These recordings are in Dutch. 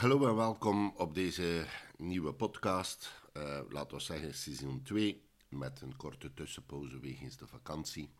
Hallo en welkom op deze nieuwe podcast. Uh, laten we zeggen seizoen 2, met een korte tussenpauze wegens de vakantie.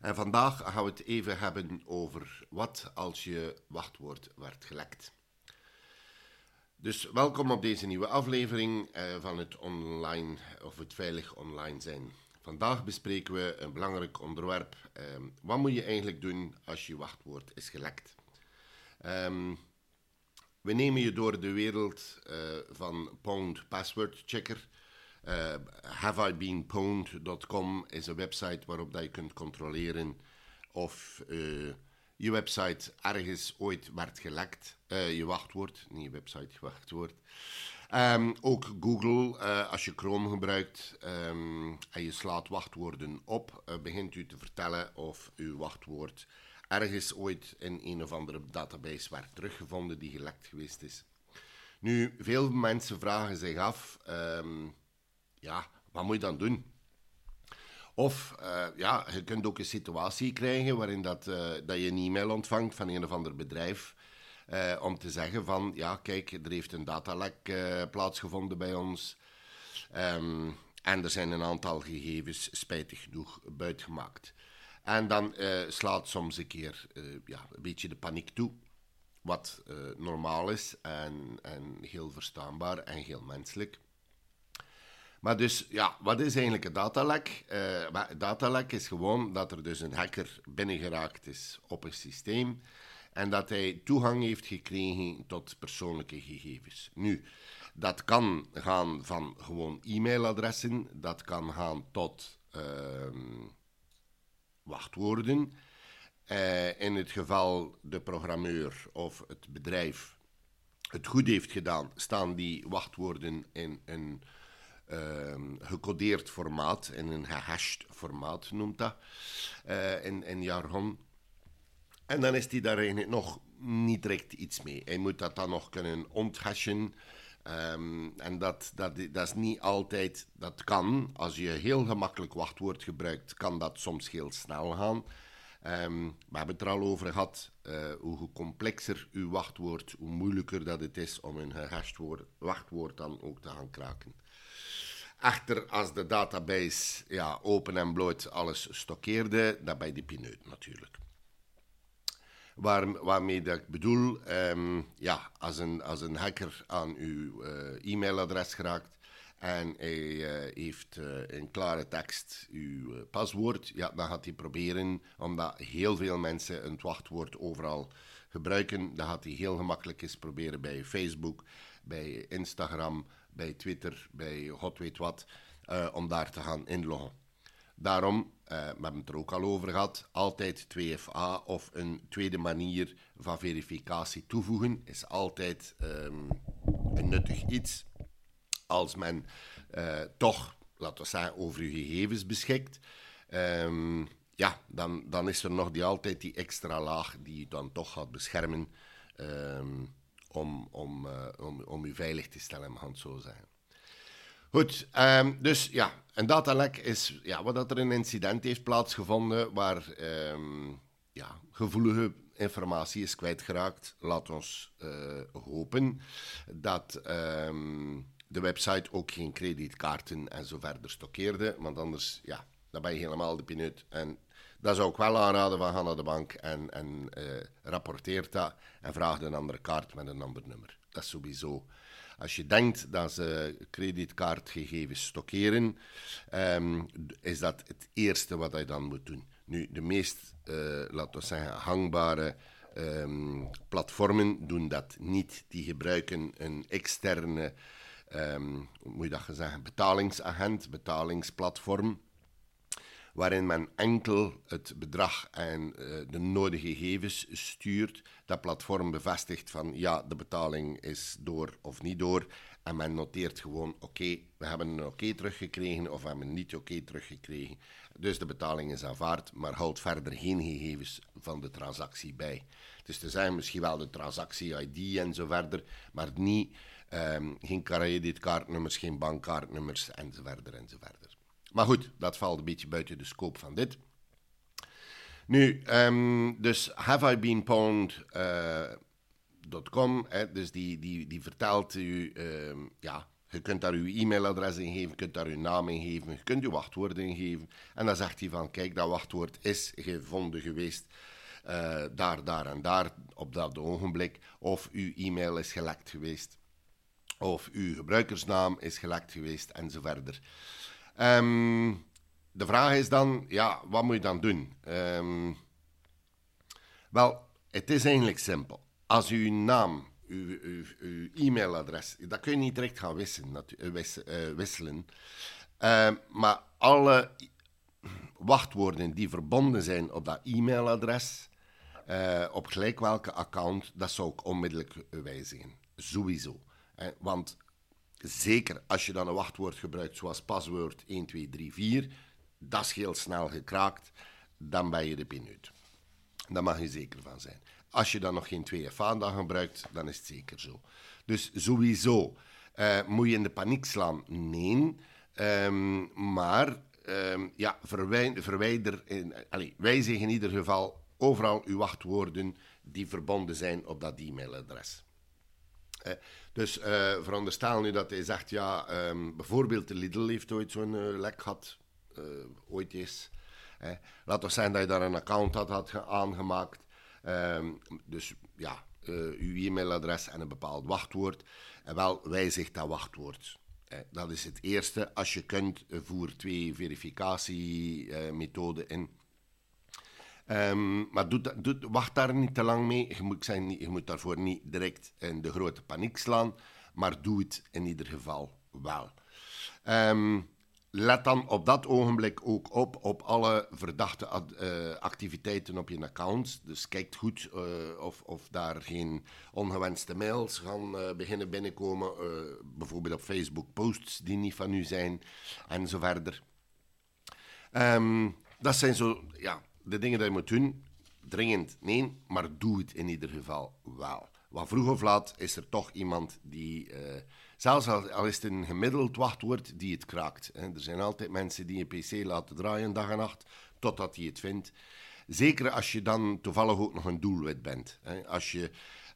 En vandaag gaan we het even hebben over wat als je wachtwoord werd gelekt. Dus welkom op deze nieuwe aflevering uh, van het online of het veilig online zijn. Vandaag bespreken we een belangrijk onderwerp. Uh, wat moet je eigenlijk doen als je wachtwoord is gelekt? Um, we nemen je door de wereld uh, van Pwned Password Checker. Uh, HaveIBeenPwned.com is een website waarop dat je kunt controleren of uh, je website ergens ooit werd gelekt. je wachtwoord, niet je website, wachtwoord. Um, ook Google, als je Chrome gebruikt um, en je slaat wachtwoorden op, begint u te vertellen of uw wachtwoord ergens ooit in een of andere database werd teruggevonden die gelekt geweest is. Nu, veel mensen vragen zich af, ehm, ja, wat moet je dan doen? Of uh, ja, je kunt ook een situatie krijgen waarin dat, uh, dat je een e-mail ontvangt van een of ander bedrijf. Uh, om te zeggen van, ja kijk, er heeft een datalek plaatsgevonden bij ons. Um, en er zijn een aantal gegevens spijtig genoeg buitgemaakt. En dan uh, slaat soms een keer uh, ja, een beetje de paniek toe. Wat uh, normaal is en, en heel verstaanbaar en heel menselijk. Maar dus, ja, wat is eigenlijk een datalek? Datalek is gewoon dat er dus een hacker binnengeraakt is op een systeem en dat hij toegang heeft gekregen tot persoonlijke gegevens. Nu, dat kan gaan van gewoon e-mailadressen, dat kan gaan tot ehm, wachtwoorden. Uh, in het geval de programmeur of het bedrijf het goed heeft gedaan, staan die wachtwoorden in een uh, gecodeerd formaat, in een gehashed formaat noemt dat, uh, in, in jargon. En dan is hij daar nog niet direct iets mee. Hij moet dat dan nog kunnen onthashen. Um, en dat, dat, dat is niet altijd, dat kan. Als je heel gemakkelijk wachtwoord gebruikt, kan dat soms heel snel gaan. Um, we hebben het er al over gehad, uh, hoe complexer uw wachtwoord, hoe moeilijker dat het is om een gehashed wachtwoord dan ook te gaan kraken. Echter, als de database ja, open en bloot alles stokkeerde, dan bij de pineut natuurlijk. Waar, waarmee dat ik bedoel, um, ja, als een, als een hacker aan uw uh, e-mailadres geraakt en hij uh, heeft in klare tekst uw paswoord, ja, dan gaat hij proberen, omdat heel veel mensen een wachtwoord overal gebruiken, dan gaat hij heel gemakkelijk eens proberen bij Facebook, bij Instagram, bij Twitter, bij god weet wat, om daar te gaan inloggen. Daarom, uh, we hebben het er ook al over gehad, altijd 2FA of een tweede manier van verificatie toevoegen is altijd um, een nuttig iets. Als men uh, toch, laten we zeggen, over uw gegevens beschikt, um, ja, dan, dan is er nog die, altijd die extra laag die je dan toch gaat beschermen um, om, om, uh, om, om u veilig te stellen, mag het zo zeggen. Goed, um, dus ja, een datalek is ja, wat dat er een incident heeft plaatsgevonden waar um, ja, gevoelige informatie is kwijtgeraakt. Laat ons uh, hopen dat um, de website ook geen creditkaarten en zo verder stokkeerde, want anders ja, dan ben je helemaal de pineut. En dat zou ik wel aanraden van ga naar de bank en, en uh, rapporteer dat en vraag een andere kaart met een ander nummer. Dat is sowieso als je denkt dat ze creditcardgegevens stockeren, um, is dat het eerste wat je dan moet doen. Nu, de meest, uh, laten we zeggen, hangbare um, platformen doen dat niet. Die gebruiken een externe, um, hoe moet je dat zeggen, betalingsagent, betalingsplatform waarin men enkel het bedrag en uh, de nodige gegevens stuurt. Dat platform bevestigt van ja, de betaling is door of niet door. En men noteert gewoon oké, we hebben een oké teruggekregen of we hebben een niet oké teruggekregen. Dus de betaling is aanvaard, maar houdt verder geen gegevens van de transactie bij. Dus er zijn misschien wel de transactie-ID en zo verder, maar niet, um, geen creditkaartnummers, geen bankkaartnummers en zo Maar goed, dat valt een beetje buiten de scope van dit. Nu, um, dus Have I Been Pwned uh, .com, hè, dus die, die, die vertelt u, ehm, ja, je kunt daar uw e-mailadres in geven, je kunt daar uw naam in geven, je kunt uw wachtwoord in geven. En dan zegt hij van, kijk, dat wachtwoord is gevonden geweest uh, daar, daar en daar op dat ogenblik. Of uw e-mail is gelekt geweest. Of uw gebruikersnaam is gelekt geweest en verder. Um, de vraag is dan, ja, wat moet je dan doen? Um, wel, het is eigenlijk simpel. Als uw naam, uw, e-mailadres, dat kun je niet direct gaan wisselen. Uh, wisselen. Uh, maar alle wachtwoorden die verbonden zijn op dat e-mailadres, uh, op gelijk welke account, dat zou ik onmiddellijk wijzigen. Sowieso. want zeker als je dan een wachtwoord gebruikt zoals paswoord 1234, dat is heel snel gekraakt, dan ben je de pin uit. Daar mag je zeker van zijn. Als je dan nog geen 2FA dan gebruikt, dan is het zeker zo. Dus sowieso uh, moet je in de paniek slaan? Nee. Um, maar um, ja, verwijder, in, allez, wijzig in ieder geval overal uw wachtwoorden die verbonden zijn op dat e-mailadres. Dus uh, veronderstel nu dat hij zegt, ja, um, bijvoorbeeld de Lidl heeft ooit zo'n uh, lek gehad, ooit eens. laat toch zijn dat je daar een account had, had aangemaakt. Um, dus ja, uw e-mailadres en een bepaald wachtwoord. En wel wijzigt dat wachtwoord. dat is het eerste. Als je kunt, voer twee verificatiemethoden in. Um, maar doe, doe, wacht daar niet te lang mee. Je moet, zijn, je moet daarvoor niet direct in de grote paniek slaan, maar doe het in ieder geval wel. Um, let dan op dat ogenblik ook op op alle verdachte uh, activiteiten op je account. Dus kijk goed uh, of, of daar geen ongewenste mails gaan uh, beginnen binnenkomen. bijvoorbeeld op Facebook posts die niet van u zijn en zo verder. Um, dat zijn zo ja, de dingen die je moet doen, dringend, nee, maar doe het in ieder geval wel. Want vroeg of laat is er toch iemand die, uh, zelfs al, is het een gemiddeld wachtwoord, die het kraakt. Hè. Er zijn altijd mensen die een pc laten draaien dag en nacht, totdat hij het vindt. Zeker als je dan toevallig ook nog een doelwit bent. Hè. Als je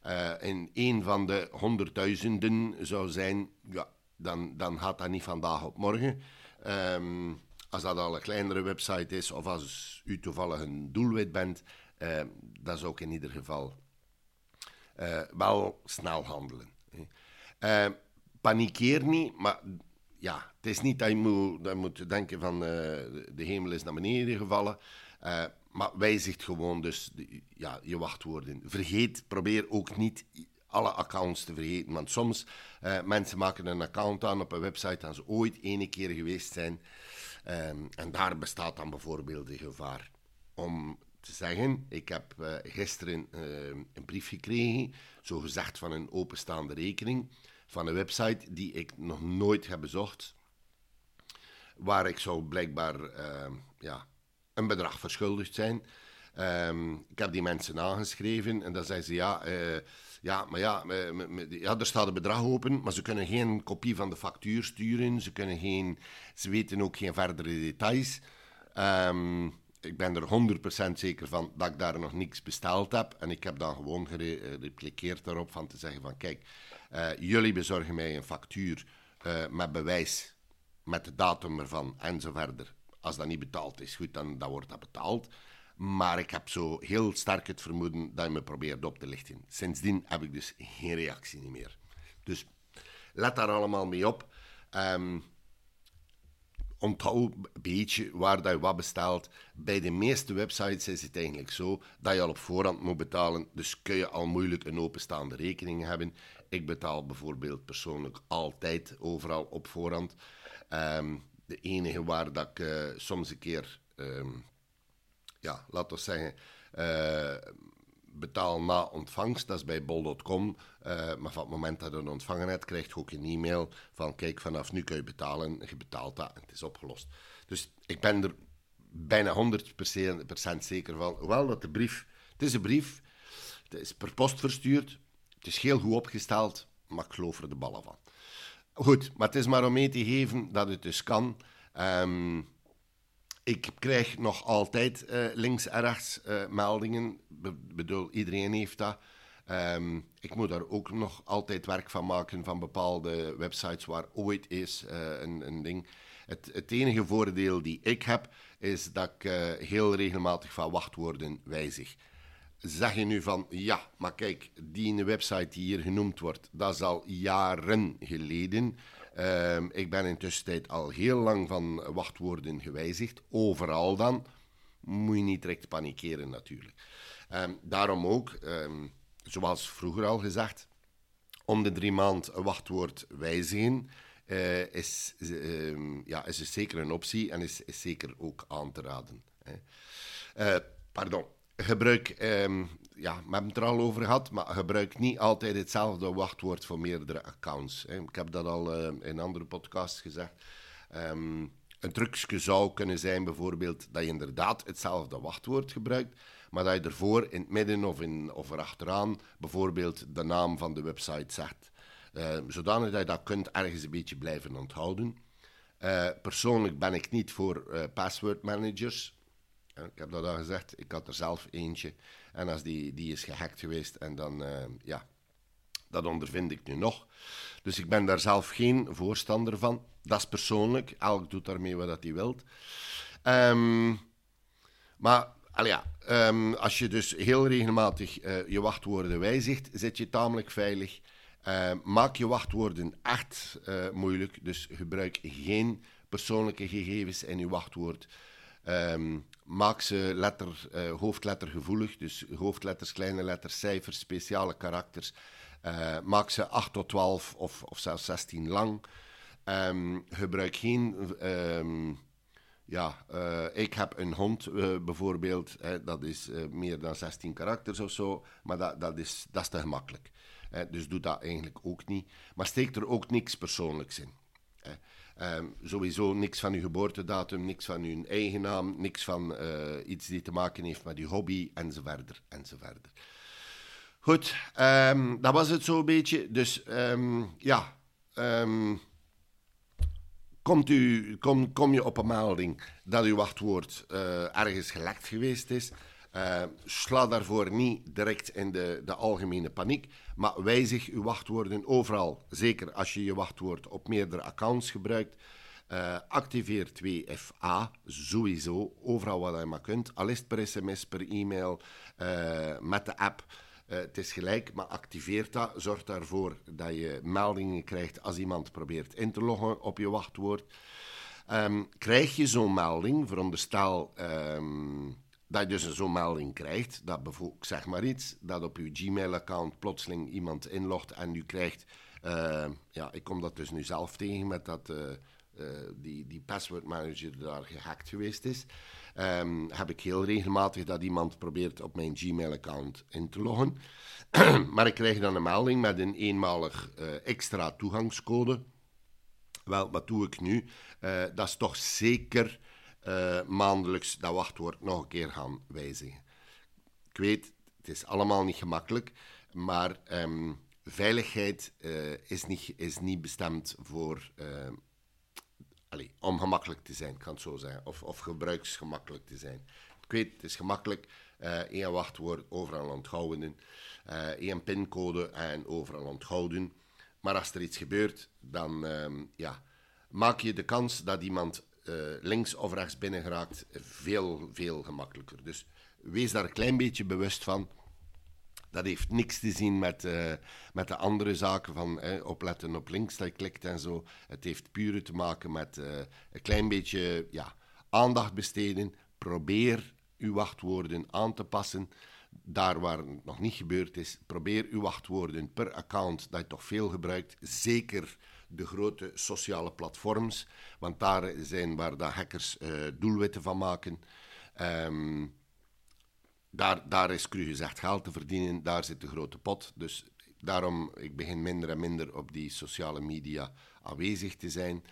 uh, in een van de honderdduizenden zou zijn, ja, dan, dan gaat dat niet vandaag op morgen. Um, als dat al een kleinere website is of als u toevallig een doelwit bent, uh, dan zou ik in ieder geval uh, wel snel handelen. Uh, panikeer niet, maar ja, het is niet dat je moet, dat denken van de hemel is naar beneden gevallen. maar wijzigt gewoon dus ja, je wachtwoorden. Vergeet, probeer ook niet alle accounts te vergeten. Want soms uh, mensen maken een account aan op een website en ze ooit ene keer geweest zijn. Um, en daar bestaat dan bijvoorbeeld de gevaar om te zeggen: Ik heb uh, gisteren uh, een brief gekregen, zo gezegd van een openstaande rekening, van een website die ik nog nooit heb bezocht, waar ik zou blijkbaar uh, ja, een bedrag verschuldigd zijn. Ik heb die mensen aangeschreven en dan zeiden ze: Ja eh, ja, maar ja, ja, er staat een bedrag open, maar ze kunnen geen kopie van de factuur sturen. Ze, kunnen geen, ze weten ook geen verdere details. Um, ik ben er 100% zeker van dat ik daar nog niks besteld heb. En ik heb dan gewoon gerepliceerd daarop van te zeggen van kijk, uh, jullie bezorgen mij een factuur met bewijs, met de datum ervan en verder. Als dat niet betaald is, goed, dan, dan wordt dat betaald. Maar ik heb zo heel sterk het vermoeden dat je me probeert op te lichten. Sindsdien heb ik dus geen reactie meer. Dus let daar allemaal mee op. Um, onthoud een beetje waar dat je wat bestelt. Bij de meeste websites is het eigenlijk zo dat je al op voorhand moet betalen. Dus kun je al moeilijk een openstaande rekening hebben. Ik betaal bijvoorbeeld persoonlijk altijd overal op voorhand. Um, de enige waar dat ik uh, soms een keer um, ja, laten we zeggen, uh, betaal na ontvangst. Dat is bij bol.com. Eh, maar van het moment dat je een ontvangen hebt, krijg je ook een e-mail van kijk, vanaf nu kun je betalen. Je betaalt dat en het is opgelost. Dus ik ben er bijna 100% zeker van. Hoewel dat de brief, het is een brief, het is per post verstuurd, het is heel goed opgesteld, maar ik geloof er de ballen van. Goed, maar het is maar om mee te geven dat het dus kan. Um, ik krijg nog altijd uh, links en rechts uh, meldingen. Be bedoel, iedereen heeft dat. Ehm, ik moet daar ook nog altijd werk van maken van bepaalde websites waar ooit is uh, een, een, ding. Het, het, enige voordeel die ik heb, is dat ik heel regelmatig van wachtwoorden wijzig. Zeg je nu van, ja, maar kijk, die website die hier genoemd wordt, dat is al jaren geleden. Um, ik ben intussen al heel lang van wachtwoorden gewijzigd, overal dan. Moet je niet direct panikeren natuurlijk. Um, daarom ook, um, zoals vroeger al gezegd, om de drie maanden een wachtwoord wijzigen uh, is, ja, is zeker een optie en is, is zeker ook aan te raden. Uh, pardon. Gebruik, um, ja, we hebben het er al over gehad, maar gebruik niet altijd hetzelfde wachtwoord voor meerdere accounts. Hè. Ik heb dat al uh, in andere podcasts gezegd. Um, een trucje zou kunnen zijn bijvoorbeeld dat je inderdaad hetzelfde wachtwoord gebruikt, maar dat je ervoor in het midden of, in, of erachteraan bijvoorbeeld de naam van de website zegt. Uh, zodanig dat je dat kunt ergens een beetje blijven onthouden. Uh, persoonlijk ben ik niet voor uh, password managers. Ik heb dat al gezegd, ik had er zelf eentje. En als die, die is gehackt geweest en dan, ja, dat ondervind ik nu nog. Dus ik ben daar zelf geen voorstander van. Dat is persoonlijk, elk doet daarmee wat hij wilt. Um, maar um, als je dus heel regelmatig uh, je wachtwoorden wijzigt, zit je tamelijk veilig. Uh, maak je wachtwoorden echt uh, moeilijk, dus gebruik geen persoonlijke gegevens in je wachtwoord. Um, maak ze letter, hoofdlettergevoelig, dus hoofdletters, kleine letters, cijfers, speciale karakters. maak ze 8 tot 12 of, of zelfs 16 lang. Um, gebruik geen ja, uh, ik heb een hond bijvoorbeeld, hè, dat is meer dan 16 karakters of zo, maar dat, dat, is, dat is te gemakkelijk. Hè, dus doe dat eigenlijk ook niet. Maar steek er ook niks persoonlijks in. Um, sowieso niks van uw geboortedatum, niks van uw eigen naam, niks van iets die te maken heeft met uw hobby, enzovoort, enzovoort. Goed, um, dat was het zo'n beetje. Dus um, ja, Komt u, kom, kom je op een melding dat uw wachtwoord uh, ergens gelekt geweest is, uh, sla daarvoor niet direct in de, de algemene paniek, maar wijzig uw wachtwoorden overal. Zeker als je je wachtwoord op meerdere accounts gebruikt. Uh, activeer 2FA, sowieso, overal wat je maar kunt. Al per sms, per e-mail, met de app. Het is gelijk, maar activeer dat. Zorg daarvoor dat je meldingen krijgt als iemand probeert in te loggen op je wachtwoord. Um, krijg je zo'n melding, veronderstel um, dat je dus zo'n melding krijgt, dat bijvoorbeeld, zeg maar iets, dat op je Gmail-account plotseling iemand inlogt en u krijgt, uh, ja, ik kom dat dus nu zelf tegen met dat uh, uh, die, die password manager daar gehackt geweest is um, heb ik heel regelmatig dat iemand probeert op mijn Gmail-account in te loggen. maar ik krijg dan een melding met een eenmalig extra toegangscode. Wel, wat doe ik nu? Dat is toch zeker uh, maandelijks dat wachtwoord nog een keer gaan wijzigen. Ik weet, het is allemaal niet gemakkelijk, maar um, veiligheid is, niet, is niet bestemd voor Allee, om gemakkelijk te zijn, kan het zo zijn. Of, of gebruiksgemakkelijk te zijn. Ik weet, het is gemakkelijk. Uh, één wachtwoord, overal onthouden. Uh, één pincode en overal onthouden. Maar als er iets gebeurt, dan um, ja, maak je de kans dat iemand uh, links of rechts binnen geraakt veel, veel gemakkelijker. Dus wees daar een klein beetje bewust van. Dat heeft niks te zien met, uh, met de andere zaken van eh, opletten op links dat je klikt en zo. Het heeft puur te maken met uh, een klein beetje ja, aandacht besteden. Probeer uw wachtwoorden aan te passen. Daar waar het nog niet gebeurd is, probeer uw wachtwoorden per account dat je toch veel gebruikt. Zeker de grote sociale platforms, want daar zijn waar de hackers uh, doelwitten van maken. Um, daar, daar is cru gezegd geld te verdienen, daar zit de grote pot. Dus daarom, ik begin minder en minder op die sociale media aanwezig te zijn.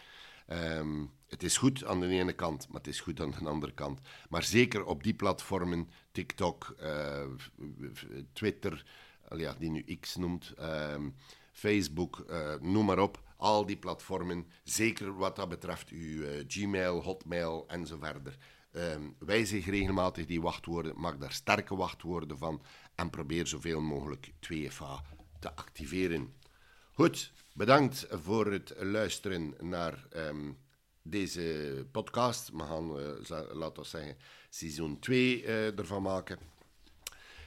Um, het is goed aan de ene kant, maar het is goed aan de andere kant. Maar zeker op die platformen, TikTok, uh, Twitter, ja, die nu X noemt, um, Facebook, uh, noem maar op. Al die platformen, zeker wat dat betreft uw uh, Gmail, Hotmail en zo verder Um, wijzig regelmatig die wachtwoorden, maak daar sterke wachtwoorden van en probeer zoveel mogelijk 2FA te activeren. Goed, bedankt voor het luisteren naar um, deze podcast. We gaan, uh, laten we zeggen, seizoen 2 uh, eh, ervan maken.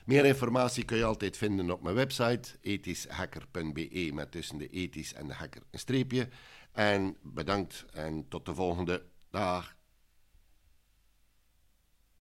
Meer informatie kun je altijd vinden op mijn website ethischhacker.be met tussen de ethisch en de hacker een streepje. En bedankt en tot de volgende. Dag.